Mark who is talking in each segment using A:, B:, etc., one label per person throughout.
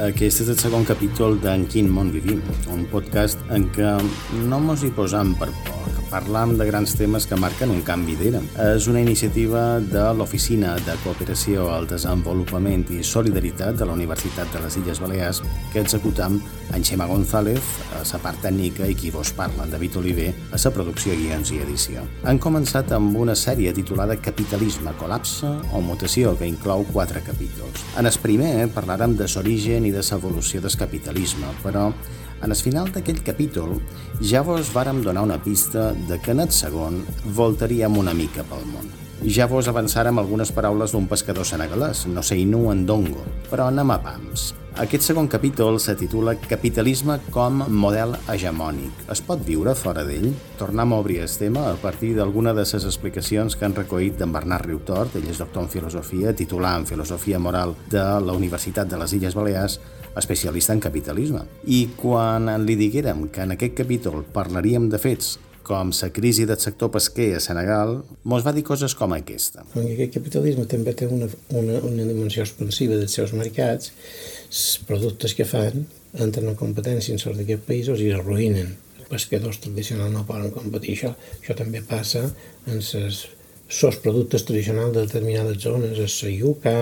A: aquest és el segon capítol d'En quin món vivim, un podcast en què no mos hi posam per que parlam de grans temes que marquen un canvi d'era. És una iniciativa de l'Oficina de Cooperació al Desenvolupament i Solidaritat de la Universitat de les Illes Balears que executam en Xema González, a la part tècnica i qui vos parla, David Oliver, a la producció, guions i edició. Han començat amb una sèrie titulada Capitalisme, col·lapse o mutació, que inclou quatre capítols. En el primer parlarem de l'origen i de l'evolució del capitalisme, però en el final d'aquell capítol ja vos vàrem donar una pista de que en el segon voltaríem una mica pel món. Ja vos avançàrem algunes paraules d'un pescador senegalès, no sé Inu Ndongo, però anem a pams. Aquest segon capítol se titula Capitalisme com model hegemònic. Es pot viure fora d'ell? Tornem a obrir el tema a partir d'alguna de les explicacions que han recollit d'en Bernat Riutort, ell és doctor en filosofia, titular en filosofia moral de la Universitat de les Illes Balears, especialista en capitalisme. I quan li diguérem que en aquest capítol parlaríem de fets com la crisi del sector pesquer a Senegal, mos va dir coses com aquesta.
B: Aquest capitalisme també té una, una, una dimensió expansiva dels seus mercats, els productes que fan entren en competència en sort d'aquests països i es arruïnen. Els pescadors tradicionals no poden competir això. Això també passa en les sos productes tradicionals de determinades zones, la yuca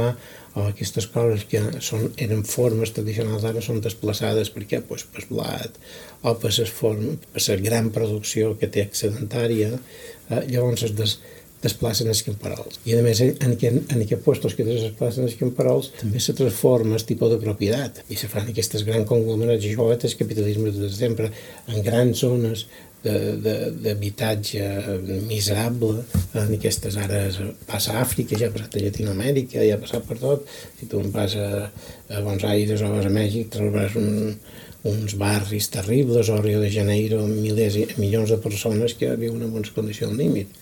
B: o aquestes coses que són, eren formes tradicionals ara són desplaçades perquè pues, per blat o per les formes, per la gran producció que té excedentària, eh, llavors es des, desplacen els camperols. I a més, en, aquest, en aquests puestos que desplacen els camperols també. se transforma el tipus de propietat. I se fan aquestes grans conglomerats i això és capitalisme de sempre en grans zones d'habitatge miserable en aquestes àrees passa a Àfrica, ja ha passat a Llatinoamèrica, ja ha passat per tot si tu en vas a, a Buenos Aires o vas a Mèxic trobaràs un, uns barris terribles o Rio de Janeiro milers i milions de persones que viuen en unes condicions límit.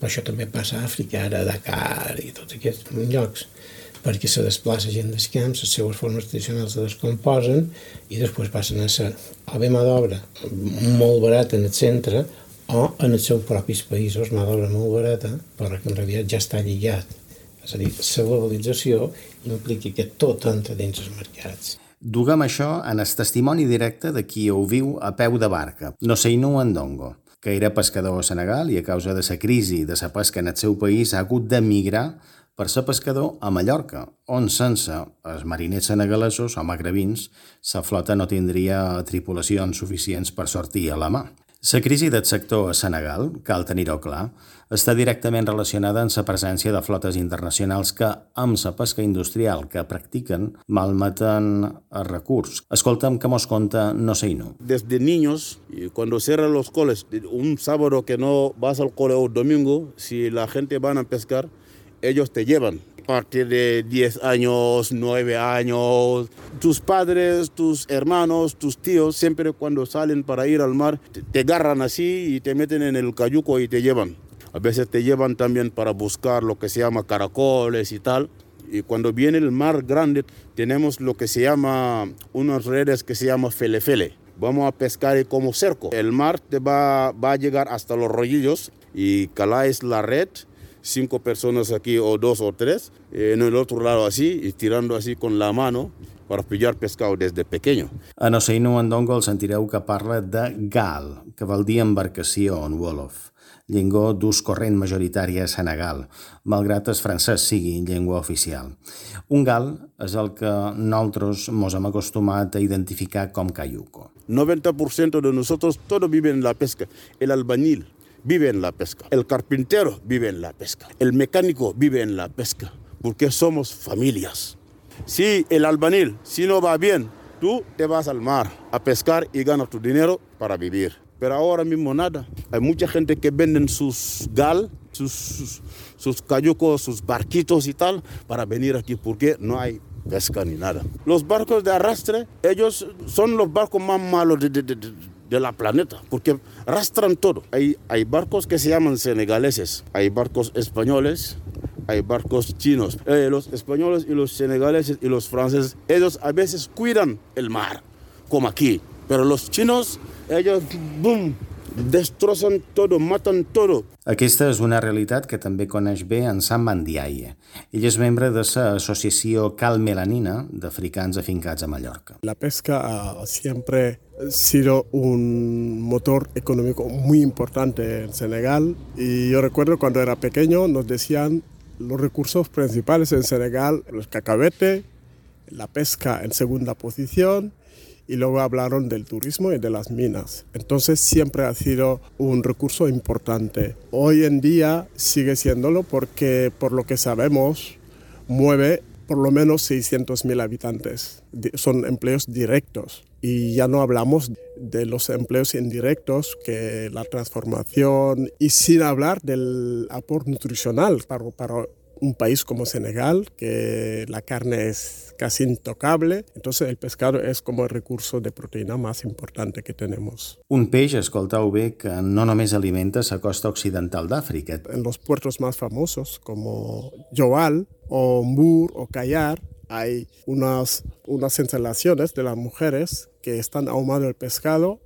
B: Però això també passa a Àfrica, ara a Dakar i tots aquests llocs perquè se desplaça gent dels camps, les seues formes tradicionals se descomposen i després passen a ser o bé mà d'obra molt barata en el centre o en els seus propis països mà d'obra molt barata, però que en realitat ja està lligat. És a dir, la globalització implica que tot entra dins els mercats.
A: Duguem això en el testimoni directe de qui ho viu a peu de barca, no sé no Ndongo, que era pescador a Senegal i a causa de la crisi de la pesca en el seu país ha hagut d'emigrar per ser pescador a Mallorca, on sense els mariners senegalesos o magrebins, la flota no tindria tripulacions suficients per sortir a la mà. La crisi del sector a Senegal, cal tenir-ho clar, està directament relacionada amb la presència de flotes internacionals que, amb la pesca industrial que practiquen, malmeten el recurs. Escolta'm que mos conta no sé no.
C: Desde niños, cuando cierran los coles, un sábado que no vas al cole o domingo, si la gente van a pescar, ellos te llevan. A partir de 10 años, 9 años, tus padres, tus hermanos, tus tíos, siempre cuando salen para ir al mar, te, te agarran así y te meten en el cayuco y te llevan. A veces te llevan también para buscar lo que se llama caracoles y tal. Y cuando viene el mar grande, tenemos lo que se llama unas redes que se llama felefele. Vamos a pescar como cerco. El mar te va, va a llegar hasta los rollillos y caláis la red cinco personas aquí o dos o tres, eh, en el otro lado así y tirando así con la mano para pillar pescado desde pequeño.
A: A Noseino Ndongo el sentireu que parla de gal, que vol dir embarcació en Wolof, llengua d'ús corrent majoritari a Senegal, malgrat el francès sigui llengua oficial. Un gal és el que nosaltres mos hem acostumat a identificar com cayuco.
C: 90% de nosotros todo vive en la pesca. El albañil, vive en la pesca. El carpintero vive en la pesca. El mecánico vive en la pesca. Porque somos familias. Si el albanil, si no va bien, tú te vas al mar a pescar y ganas tu dinero para vivir. Pero ahora mismo nada. Hay mucha gente que venden sus gal, sus, sus, sus cayucos, sus barquitos y tal, para venir aquí porque no hay pesca ni nada. Los barcos de arrastre, ellos son los barcos más malos de, de, de, de la planeta, porque arrastran todo. Hay, hay barcos que se llaman senegaleses, hay barcos españoles, hay barcos chinos. Eh, los españoles y los senegaleses y los franceses, ellos a veces cuidan el mar, como aquí. Pero los chinos, ellos, boom, destrozan todo, matan todo.
A: Aquesta és una realitat que també coneix bé en Sam Mandiaye. Ell és membre de l'associació Cal Melanina d'africans afincats a Mallorca.
D: La pesca ha siempre sido un motor económico muy importante en Senegal y yo recuerdo cuando era pequeño nos decían los recursos principales en Senegal, el cacabete, la pesca en segunda posición y luego hablaron del turismo y de las minas. Entonces siempre ha sido un recurso importante. Hoy en día sigue siéndolo porque por lo que sabemos mueve por lo menos 600.000 habitantes. Son empleos directos. Y ya no hablamos de los empleos indirectos, que la transformación, y sin hablar del aporte nutricional para, para un país como Senegal, que la carne es casi intocable, entonces el pescado es como el recurso de proteína más importante que tenemos.
A: Un peix, escoltau bé, que no només alimenta la costa occidental d'Àfrica.
D: En los puertos más famosos, como Joal, o Mbur, o Cayar, hay unas, unas instalaciones de las mujeres que están ahumando el pescado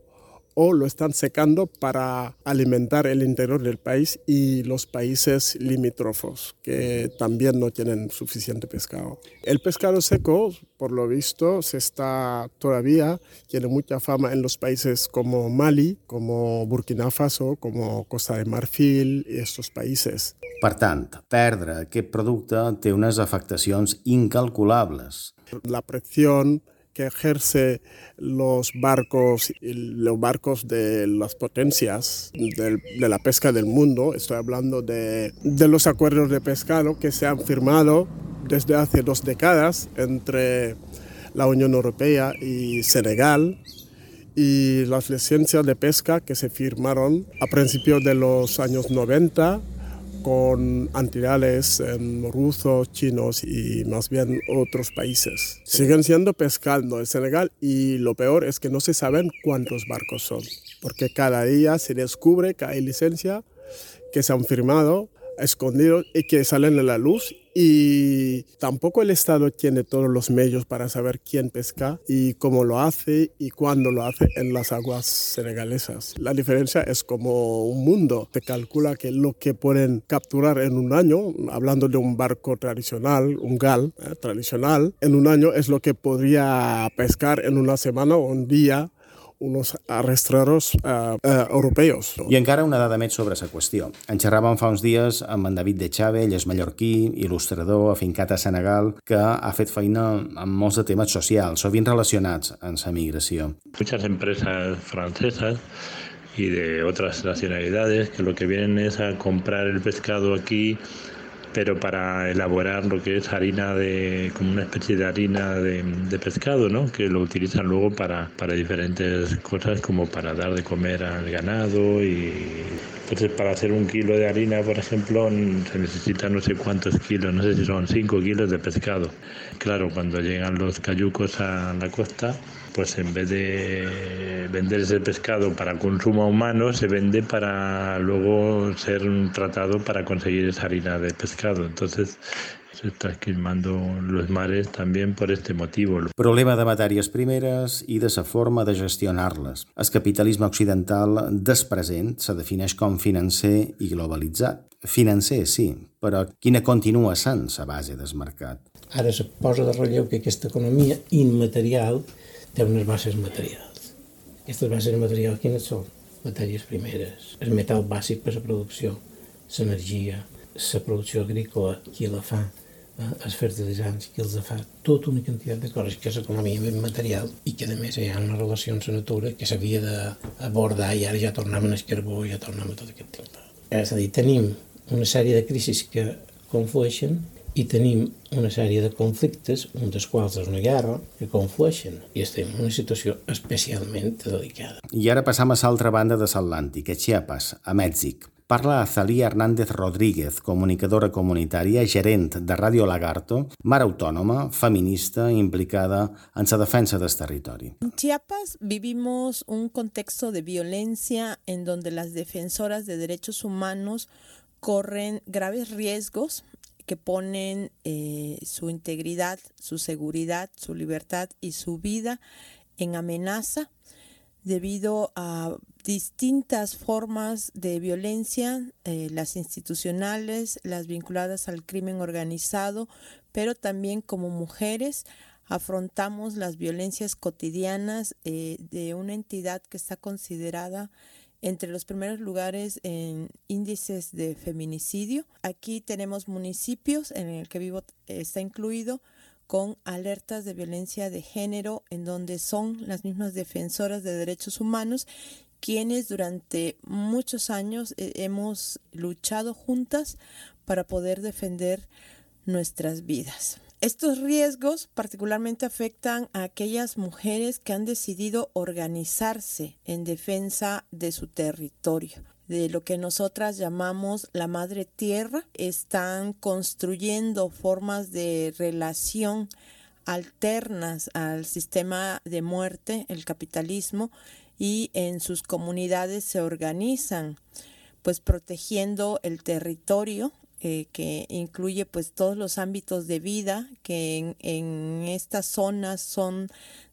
D: o lo están secando para alimentar el interior del país y los países limítrofos que también no tienen suficiente pescado. El pescado seco, por lo visto, se está todavía, tiene mucha fama en los países como Mali, como Burkina Faso, como Costa de Marfil y estos países.
A: Per tant, perdre aquest producte té unes afectacions incalculables.
D: La presión que ejerce los barcos, los barcos de las potencias de, de la pesca del mundo. Estoy hablando de, de los acuerdos de pescado que se han firmado desde hace dos décadas entre la Unión Europea y Senegal y las licencias de pesca que se firmaron a principios de los años 90 con entidades en rusos, chinos y más bien otros países. Siguen siendo pescando en Senegal y lo peor es que no se saben cuántos barcos son, porque cada día se descubre que hay licencia que se han firmado escondidos y que salen a la luz y tampoco el Estado tiene todos los medios para saber quién pesca y cómo lo hace y cuándo lo hace en las aguas senegalesas. La diferencia es como un mundo. Se calcula que lo que pueden capturar en un año, hablando de un barco tradicional, un gal eh, tradicional, en un año es lo que podría pescar en una semana o un día unos arrastreros uh, uh, europeus.
A: I encara una dada més sobre la qüestió. En xerràvem fa uns dies amb en David de Chave, ell és mallorquí, il·lustrador, afincat a Senegal, que ha fet feina amb molts de temes socials, sovint relacionats amb la migració.
E: Muchas empresas francesas y de otras nacionalidades que lo que vienen es a comprar el pescado aquí pero para elaborar lo que es harina de, como una especie de harina de, de pescado, ¿no? Que lo utilizan luego para, para diferentes cosas, como para dar de comer al ganado y entonces para hacer un kilo de harina, por ejemplo, se necesita no sé cuántos kilos, no sé si son 5 kilos de pescado. Claro, cuando llegan los cayucos a la costa, pues en vez de vender ese pescado para consumo humano, se vende para luego ser tratado para conseguir esa harina de pescado. Entonces se está esquilmando los mares también por este motivo.
A: Problema de matèries primeres i de la forma de gestionar-les. El capitalisme occidental despresent se defineix com financer i globalitzat. Financer, sí, però quina continua sent la base del mercat?
B: Ara se posa de relleu que aquesta economia immaterial té unes bases materials. Aquestes bases materials quines són? Matèries primeres, el metal bàsic per a la producció, l'energia, la producció agrícola, qui la fa, eh, els fertilitzants, qui els fa, tota una quantitat de coses que és economia ben material i que a més hi ha una relació amb la natura que s'havia d'abordar i ara ja tornem al carbó, ja tornem a tot aquest tema. És a dir, tenim una sèrie de crisis que conflueixen i tenim una sèrie de conflictes, un dels quals és una guerra, que conflueixen i estem en una situació especialment delicada.
A: I ara passam a l'altra banda de l'Atlàntic, a Chiapas, a Mèxic. Parla Azalía Hernández Rodríguez, comunicadora comunitària, gerent de Radio Lagarto, mare autònoma, feminista, implicada en la defensa del territori.
F: En Chiapas vivimos un contexto de violencia en donde las defensoras de derechos humanos corren graves riesgos que ponen eh, su integridad, su seguridad, su libertad y su vida en amenaza debido a distintas formas de violencia, eh, las institucionales, las vinculadas al crimen organizado, pero también como mujeres afrontamos las violencias cotidianas eh, de una entidad que está considerada entre los primeros lugares en índices de feminicidio. Aquí tenemos municipios en el que vivo está incluido con alertas de violencia de género en donde son las mismas defensoras de derechos humanos quienes durante muchos años eh, hemos luchado juntas para poder defender nuestras vidas. Estos riesgos particularmente afectan a aquellas mujeres que han decidido organizarse en defensa de su territorio de lo que nosotras llamamos la madre tierra, están construyendo formas de relación alternas al sistema de muerte, el capitalismo, y en sus comunidades se organizan, pues protegiendo el territorio, eh, que incluye pues todos los ámbitos de vida que en, en estas zonas son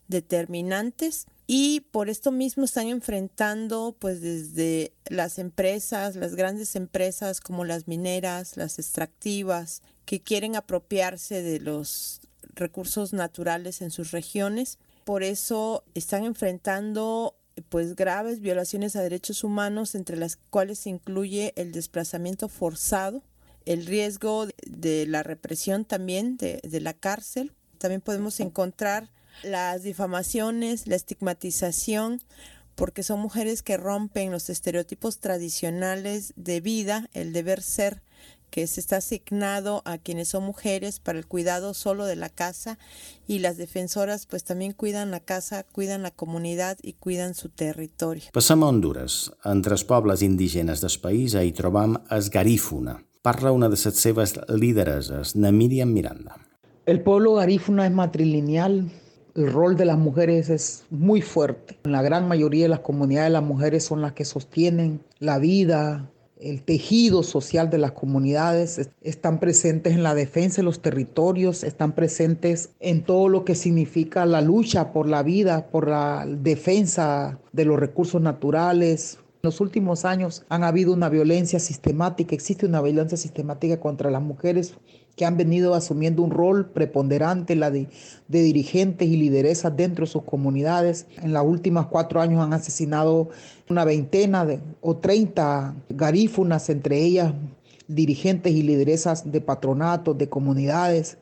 F: determinantes y por esto mismo están enfrentando pues desde las empresas, las grandes empresas como las mineras, las extractivas, que quieren apropiarse de los recursos naturales en sus regiones. Por eso están enfrentando pues graves violaciones a derechos humanos entre las cuales se incluye el desplazamiento forzado, el riesgo de la represión también de, la cárcel. También podemos encontrar las difamaciones, la estigmatización, porque son mujeres que rompen los estereotipos tradicionales de vida, el deber ser que se está asignado a quienes son mujeres para el cuidado solo de la casa y las defensoras pues también cuidan la casa, cuidan la comunidad y cuidan su territorio.
A: Passem a Honduras. Entre els pobles indígenes del país hi trobam Esgarífuna. Parla una de les seves lidereses, Namiriam Miranda.
G: El pueblo garífuna es matrilineal, el rol de las mujeres es muy fuerte. En la gran mayoría de las comunidades las mujeres son las que sostienen la vida, el tejido social de las comunidades, están presentes en la defensa de los territorios, están presentes en todo lo que significa la lucha por la vida, por la defensa de los recursos naturales. En los últimos años han habido una violencia sistemática, existe una violencia sistemática contra las mujeres que han venido asumiendo un rol preponderante la de, dirigentes y lideresas dentro de sus comunidades. En los últimos cuatro años han asesinado una veintena o treinta garífunas, entre ellas dirigentes y lideresas de patronatos, de comunidades.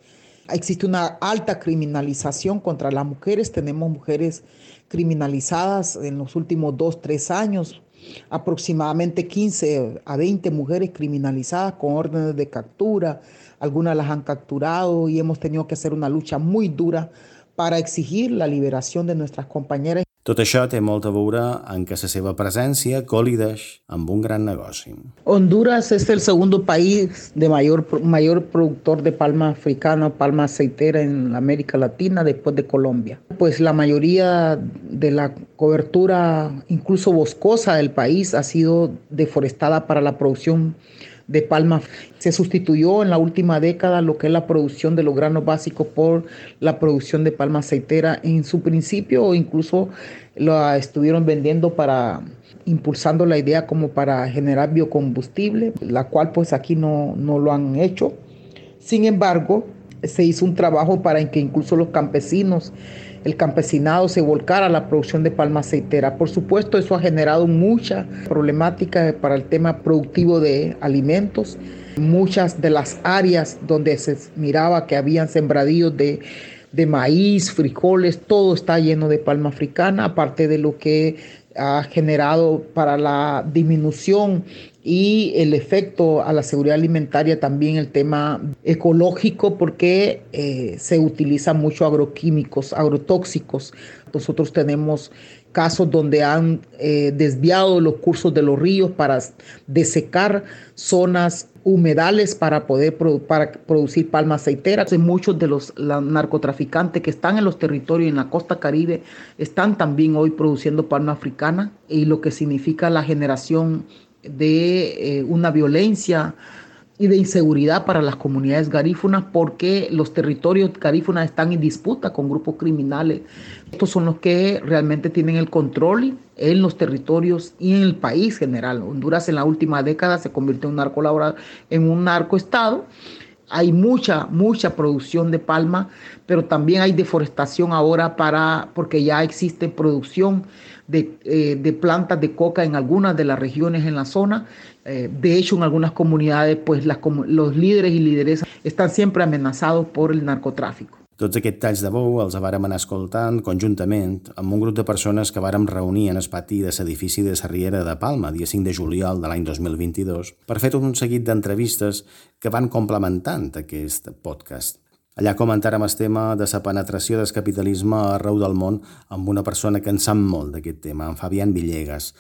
G: Existe una alta criminalización contra las mujeres. Tenemos mujeres criminalizadas en los últimos dos, tres años aproximadamente 15 a 20 mujeres criminalizadas con órdenes de captura, algunas las han capturado y hemos tenido que hacer una lucha muy dura para exigir la liberación de nuestras compañeras.
A: Tot això té molt a veure en que la seva presència un gran negoci.
G: Honduras es el segundo país de mayor, mayor productor de palma africana, palma aceitera en América Latina después de Colombia. Pues la mayoría de la cobertura, incluso boscosa del país, ha sido deforestada para la producción de palma. Se sustituyó en la última década lo que es la producción de los granos básicos por la producción de palma aceitera. En su principio incluso la estuvieron vendiendo para impulsando la idea como para generar biocombustible, la cual pues aquí no, no lo han hecho. Sin embargo, se hizo un trabajo para que incluso los campesinos el campesinado se volcara a la producción de palma aceitera. Por supuesto, eso ha generado mucha problemática para el tema productivo de alimentos. Muchas de las áreas donde se miraba que habían sembradíos de, de maíz, frijoles, todo está lleno de palma africana, aparte de lo que ha generado para la disminución y el efecto a la seguridad alimentaria, también el tema ecológico, porque eh, se utilizan mucho agroquímicos, agrotóxicos. Nosotros tenemos casos donde han eh, desviado los cursos de los ríos para desecar zonas humedales para poder producir palma aceitera. Muchos de los narcotraficantes que están en los territorios en la costa caribe están también hoy produciendo palma africana y lo que significa la generación de eh, una violencia y de inseguridad para las comunidades garífunas porque los territorios garífunas están en disputa con grupos criminales. Estos son los que realmente tienen el control en los territorios y en el país general. Honduras en la última década se convirtió en un narco en un narcoestado. Hay mucha, mucha producción de palma, pero también hay deforestación ahora para, porque ya existe producción de, eh, de plantas de coca en algunas de las regiones en la zona eh, de hecho, en algunas comunidades, pues las, los líderes i lideresses estan sempre amenaçats per el narcotráfico.
A: Tots aquests talls de bou els vàrem anar escoltant conjuntament amb un grup de persones que vàrem reunir en el pati de l'edifici de Sarriera de Palma, dia 5 de juliol de l'any 2022, per fer un seguit d'entrevistes que van complementant aquest podcast. Allà comentàrem el tema de la penetració del capitalisme arreu del món amb una persona que en sap molt d'aquest tema, en Fabián Villegas,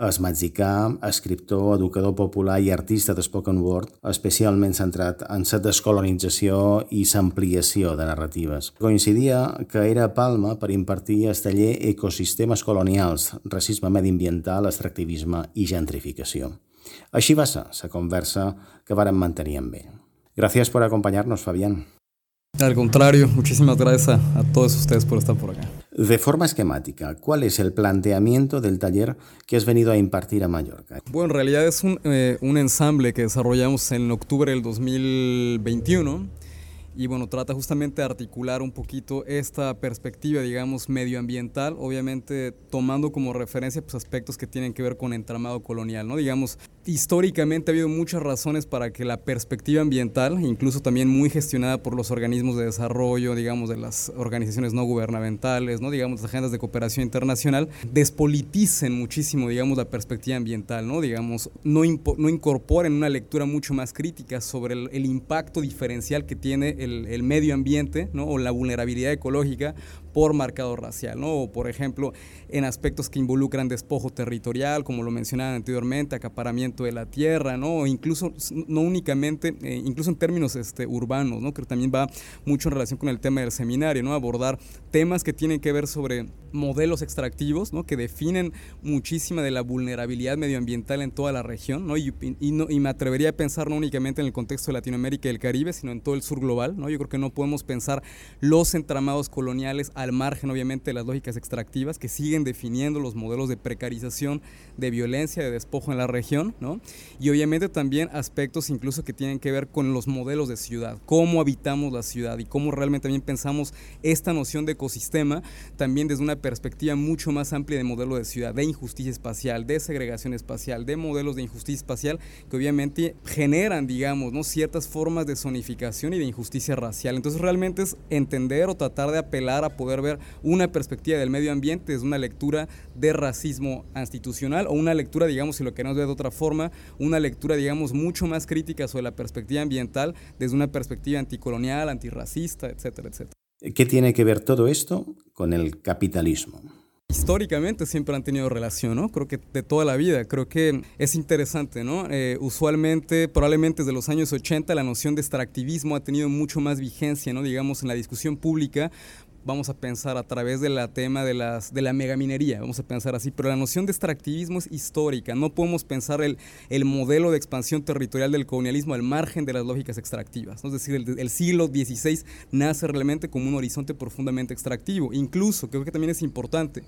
A: és mexicà, escriptor, educador popular i artista de spoken word, especialment centrat en la descolonització i l'ampliació de narratives. Coincidia que era a Palma per impartir el taller Ecosistemes colonials, racisme mediambiental, extractivisme i gentrificació. Així va ser la conversa que vàrem mantenir amb ell. Gràcies per acompanyar-nos, Fabián.
H: Al contrario, muchísimas gracias a, todos ustedes por estar por acá.
A: De forma esquemática, ¿cuál es el planteamiento del taller que has venido a impartir a Mallorca?
H: Bueno, en realidad es un, eh, un ensamble que desarrollamos en octubre del 2021 y bueno, trata justamente de articular un poquito esta perspectiva, digamos, medioambiental, obviamente tomando como referencia pues, aspectos que tienen que ver con entramado colonial, ¿no? Digamos, históricamente ha habido muchas razones para que la perspectiva ambiental, incluso también muy gestionada por los organismos de desarrollo, digamos, de las organizaciones no gubernamentales, ¿no? Digamos, las agendas de cooperación internacional, despoliticen muchísimo, digamos, la perspectiva ambiental, ¿no? Digamos, no, no incorporen una lectura mucho más crítica sobre el, el impacto diferencial que tiene el, medio ambiente ¿no? o la vulnerabilidad ecológica por marcado racial, ¿no? O por ejemplo, en aspectos que involucran despojo territorial, como lo mencionaba anteriormente, acaparamiento de la tierra, ¿no? O incluso, no únicamente, eh, incluso en términos este, urbanos, ¿no? Que también va mucho en relación con el tema del seminario, ¿no? Abordar temas que tienen que ver sobre modelos extractivos, ¿no? Que definen muchísima de la vulnerabilidad medioambiental en toda la región, ¿no? Y, no, y me atrevería a pensar no únicamente en el contexto de Latinoamérica y el Caribe, sino en todo el sur global, ¿no? Yo creo que no podemos pensar los entramados coloniales al margen obviamente de las lógicas extractivas que siguen definiendo los modelos de precarización, de violencia, de despojo en la región, ¿no? Y obviamente también aspectos incluso que tienen que ver con los modelos de ciudad, cómo habitamos la ciudad y cómo realmente también pensamos esta noción de ecosistema también desde una perspectiva mucho más amplia de modelo de ciudad, de injusticia espacial, de segregación espacial, de modelos de injusticia espacial que obviamente generan, digamos, ¿no? ciertas formas de zonificación y de injusticia racial. Entonces realmente es entender o tratar de apelar a poder ver una perspectiva del medio ambiente desde una lectura de racismo institucional o una lectura, digamos, si lo queremos ver de otra forma, una lectura, digamos, mucho más crítica sobre la perspectiva ambiental desde una perspectiva anticolonial, antirracista, etcétera, etcétera.
A: ¿Qué tiene que ver todo esto con el capitalismo?
H: Históricamente siempre han tenido relación, ¿no? Creo que de toda la vida. Creo que es interesante, ¿no? Eh, usualmente, probablemente desde los años 80, la noción de extractivismo ha tenido mucho más vigencia, ¿no? Digamos, en la discusión pública, vamos a pensar a través de la tema de, las, de la megaminería, vamos a pensar así, pero la noción de extractivismo es histórica, no podemos pensar el, el modelo de expansión territorial del colonialismo al margen de las lógicas extractivas, es decir, el, el, siglo XVI nace realmente como un horizonte profundamente extractivo, incluso, creo que también es importante,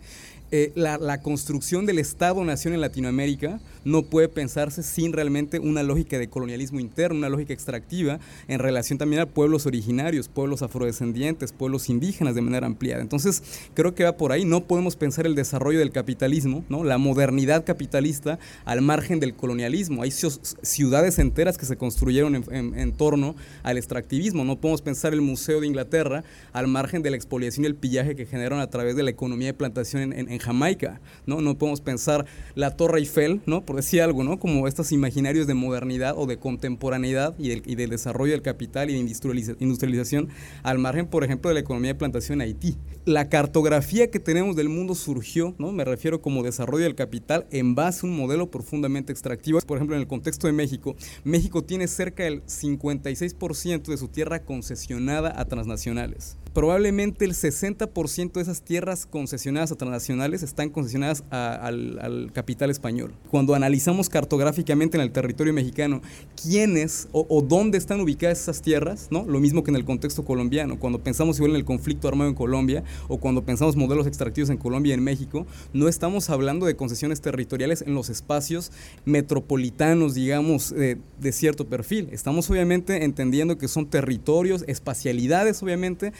H: eh, la, construcción del Estado-nación en Latinoamérica no puede pensarse sin realmente una lógica de colonialismo interno, una lógica extractiva en relación también a pueblos originarios, pueblos afrodescendientes, pueblos indígenas de manera ampliada. Entonces, creo que va por ahí. No podemos pensar el desarrollo del capitalismo, ¿no? la modernidad capitalista al margen del colonialismo. Hay ciudades enteras que se construyeron en, torno al extractivismo. No podemos pensar el Museo de Inglaterra al margen de la expoliación y el pillaje que generaron a través de la economía de plantación en, en Jamaica, ¿no? No podemos pensar la Torre Eiffel, ¿no? Por decir algo, ¿no? Como estos imaginarios de modernidad o de contemporaneidad y, el, y del desarrollo del capital y de industrialización al margen, por ejemplo, de la economía de plantación en Haití. La cartografía que tenemos del mundo surgió, ¿no? Me refiero como desarrollo del capital en base a un modelo profundamente extractivo. Por ejemplo, en el contexto de México, México tiene cerca del 56% de su tierra concesionada a transnacionales probablemente el 60% de esas tierras concesionadas a transnacionales están concesionadas al, capital español. Cuando analizamos cartográficamente en el territorio mexicano quiénes o, dónde están ubicadas esas tierras, ¿no? lo mismo que en el contexto colombiano, cuando pensamos igual en el conflicto armado en Colombia o cuando pensamos modelos extractivos en Colombia y en México, no estamos hablando de concesiones territoriales en los espacios metropolitanos, digamos, de cierto perfil. Estamos obviamente entendiendo que son territorios, espacialidades, obviamente,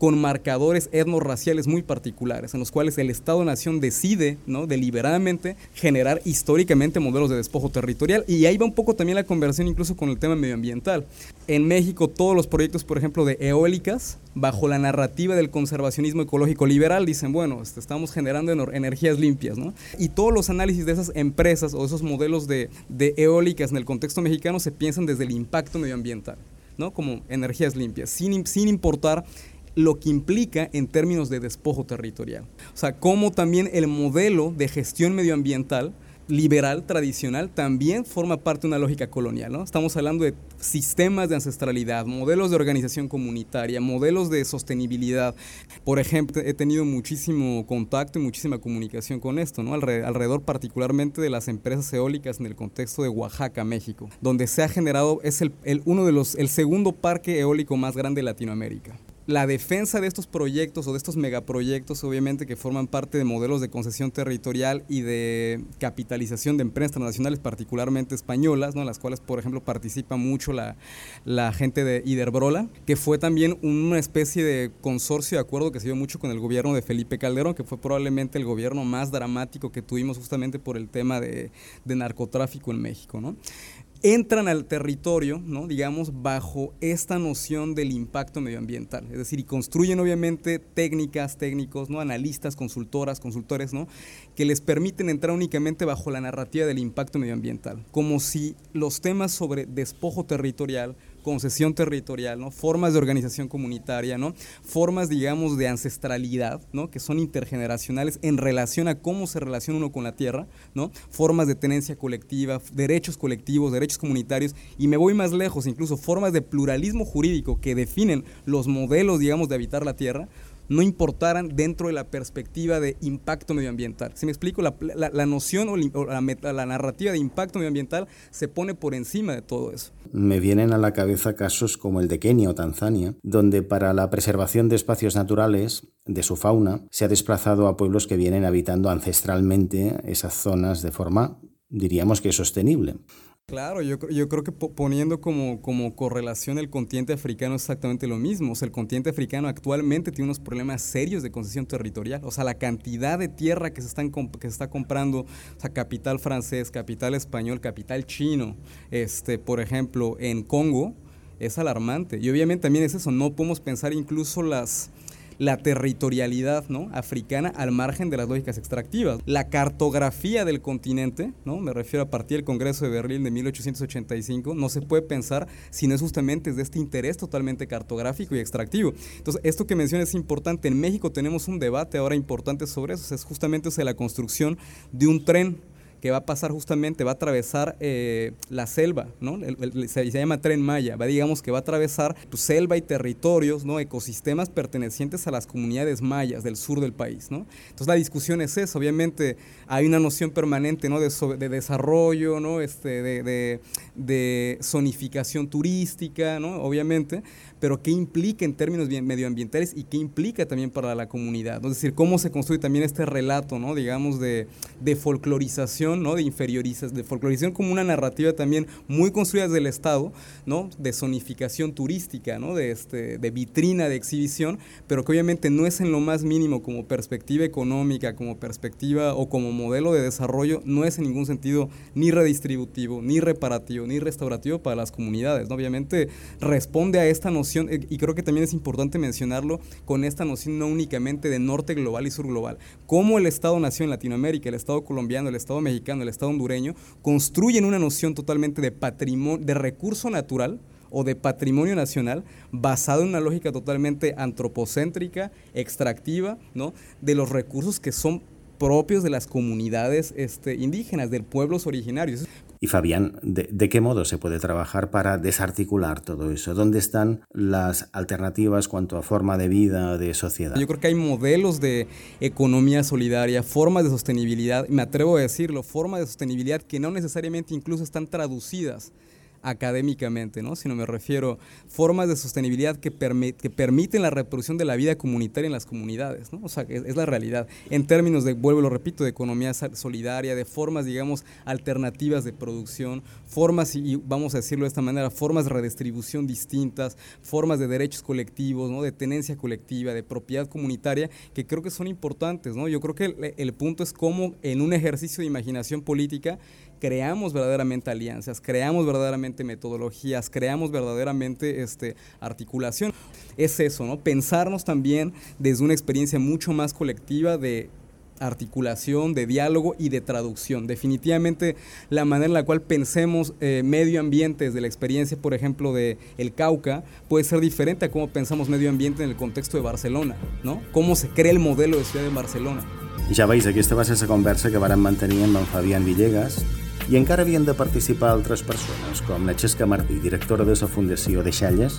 H: con marcadores etnorraciales muy particulares, en los cuales el Estado-Nación decide, ¿no? deliberadamente, generar históricamente modelos de despojo territorial. Y ahí va un poco también la conversión incluso con el tema medioambiental. En México, todos los proyectos, por ejemplo, de eólicas, bajo la narrativa del conservacionismo ecológico liberal, dicen, bueno, este, estamos generando energías limpias, ¿no? Y todos los análisis de esas empresas o esos modelos de, de eólicas en el contexto mexicano se piensan desde el impacto medioambiental. ¿no? como energías limpias, sin, sin importar lo que implica en términos de despojo territorial. O sea, cómo también el modelo de gestión medioambiental liberal tradicional también forma parte de una lógica colonial. ¿no? Estamos hablando de sistemas de ancestralidad, modelos de organización comunitaria, modelos de sostenibilidad. Por ejemplo, he tenido muchísimo contacto y muchísima comunicación con esto, ¿no? alrededor particularmente de las empresas eólicas en el contexto de Oaxaca, México, donde se ha generado, es uno de los, el segundo parque eólico más grande de Latinoamérica la defensa de estos proyectos o de estos megaproyectos, obviamente que forman parte de modelos de concesión territorial y de capitalización de empresas transnacionales, particularmente españolas, ¿no? las cuales, por ejemplo, participa mucho la, la gente de Iderbrola, que fue también una especie de consorcio de acuerdo que se dio mucho con el gobierno de Felipe Calderón, que fue probablemente el gobierno más dramático que tuvimos justamente por el tema de, de narcotráfico en México. ¿no? Entran al territorio, ¿no? digamos, bajo esta noción del impacto medioambiental. Es decir, y construyen obviamente técnicas, técnicos, ¿no? analistas, consultoras, consultores, ¿no? que les permiten entrar únicamente bajo la narrativa del impacto medioambiental. Como si los temas sobre despojo territorial, concesión territorial, ¿no? formas de organización comunitaria, ¿no? formas, digamos, de ancestralidad, ¿no? que son intergeneracionales en relación a cómo se relaciona uno con la tierra, ¿no? formas de tenencia colectiva, derechos colectivos, derechos comunitarios, y me voy más lejos, incluso formas de pluralismo jurídico que definen los modelos, digamos, de habitar la tierra, no importaran dentro de la perspectiva de impacto medioambiental. Si me explico, la, noción o, la, la narrativa de impacto medioambiental se pone por encima de todo eso.
A: Me vienen a la cabeza casos como el de Kenia o Tanzania, donde para la preservación de espacios naturales, de su fauna, se ha desplazado a pueblos que vienen habitando ancestralmente esas zonas de forma, diríamos que sostenible.
H: Claro, yo, yo creo que poniendo como, como correlación el continente africano es exactamente lo mismo. O sea, el continente africano actualmente tiene unos problemas serios de concesión territorial. O sea, la cantidad de tierra que se, están, que se está comprando, o sea, capital francés, capital español, capital chino, este, por ejemplo, en Congo, es alarmante. Y obviamente también es eso, no podemos pensar incluso las la territorialidad ¿no? africana al margen de las lógicas extractivas. La cartografía del continente, ¿no? me refiero a partir del Congreso de Berlín de 1885, no se puede pensar si no es justamente desde este interés totalmente cartográfico y extractivo. Entonces, esto que mencionas es importante. En México tenemos un debate ahora importante sobre eso, es justamente la construcción de un tren que va a pasar justamente, va a atravesar eh, la selva, ¿no? se, llama Tren Maya, va, digamos que va a atravesar pues, selva y territorios, ¿no? Ecosistemas pertenecientes a las comunidades mayas del sur del país, ¿no? Entonces la discusión es esa, obviamente hay una noción permanente, ¿no? De, de desarrollo, ¿no? Este, de, de, de zonificación turística, ¿no? Obviamente, pero qué implica en términos medioambientales y qué implica también para la comunidad. Es decir, cómo se construye también este relato, ¿no? digamos, de, de folclorización ¿no? De inferiorización, de folclorización como una narrativa también muy construida desde el Estado, ¿no? De zonificación turística, ¿no? De, este, de vitrina, de exhibición, pero que obviamente no es en lo más mínimo como perspectiva económica, como perspectiva o como modelo de desarrollo, no es en ningún sentido ni redistributivo, ni reparativo, ni restaurativo para las comunidades. Obviamente responde a esta noción, eh, y creo que también es importante mencionarlo, con esta noción no únicamente de norte global y sur global, cómo el Estado nació en Latinoamérica, el Estado colombiano, el Estado mexicano, el Estado hondureño, construyen una noción totalmente de patrimonio, de recurso natural, o de patrimonio nacional basado en una lógica totalmente antropocéntrica, extractiva, ¿no? de los recursos que son propios de las comunidades este, indígenas, de pueblos originarios.
A: Y Fabián, ¿de, qué modo se puede trabajar para desarticular todo eso? ¿Dónde están las alternativas cuanto a forma de vida, de sociedad?
H: Yo creo que hay modelos de economía solidaria, formas de sostenibilidad, me atrevo a decirlo, formas de sostenibilidad que no necesariamente incluso están traducidas académicamente, ¿no? sino me refiero formas de sostenibilidad que, que permiten la reproducción de la vida comunitaria en las comunidades, ¿no? o sea, es, es, la realidad. En términos de, vuelvo, lo repito, de economía solidaria, de formas, digamos, alternativas de producción, formas, y vamos a decirlo de esta manera, formas de redistribución distintas, formas de derechos colectivos, ¿no? de tenencia colectiva, de propiedad comunitaria, que creo que son importantes. ¿no? Yo creo que el punto es cómo en un ejercicio de imaginación política creamos verdaderamente alianzas, creamos verdaderamente metodologías, creamos verdaderamente este, articulación. Es eso, ¿no? Pensarnos también desde una experiencia mucho más colectiva de articulación, de diálogo y de traducción. Definitivamente la manera en la cual pensemos eh, medio ambiente desde la experiencia, por ejemplo, de el Cauca, puede ser diferente a cómo pensamos medio ambiente en el contexto de Barcelona, ¿no? Cómo se crea el modelo de ciudad de Barcelona.
A: Ja veis, aquesta va ser la conversa que vàrem mantenir amb en Fabián Villegas, i encara havien de participar altres persones, com Natxesca Martí, directora de la Fundació de Xalles,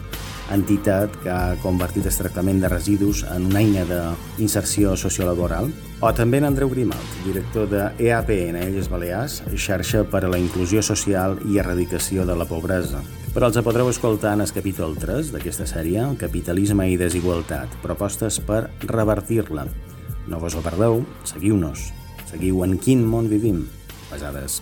A: entitat que ha convertit el tractament de residus en una eina d'inserció sociolaboral, o també en Andreu Grimalt, director de EAPN, Elles Balears, xarxa per a la inclusió social i erradicació de la pobresa. Però els podreu escoltar en el capítol 3 d'aquesta sèrie, Capitalisme i desigualtat, propostes per revertir-la. No vos ho perdeu, seguiu-nos. Seguiu en quin món vivim. Pesades.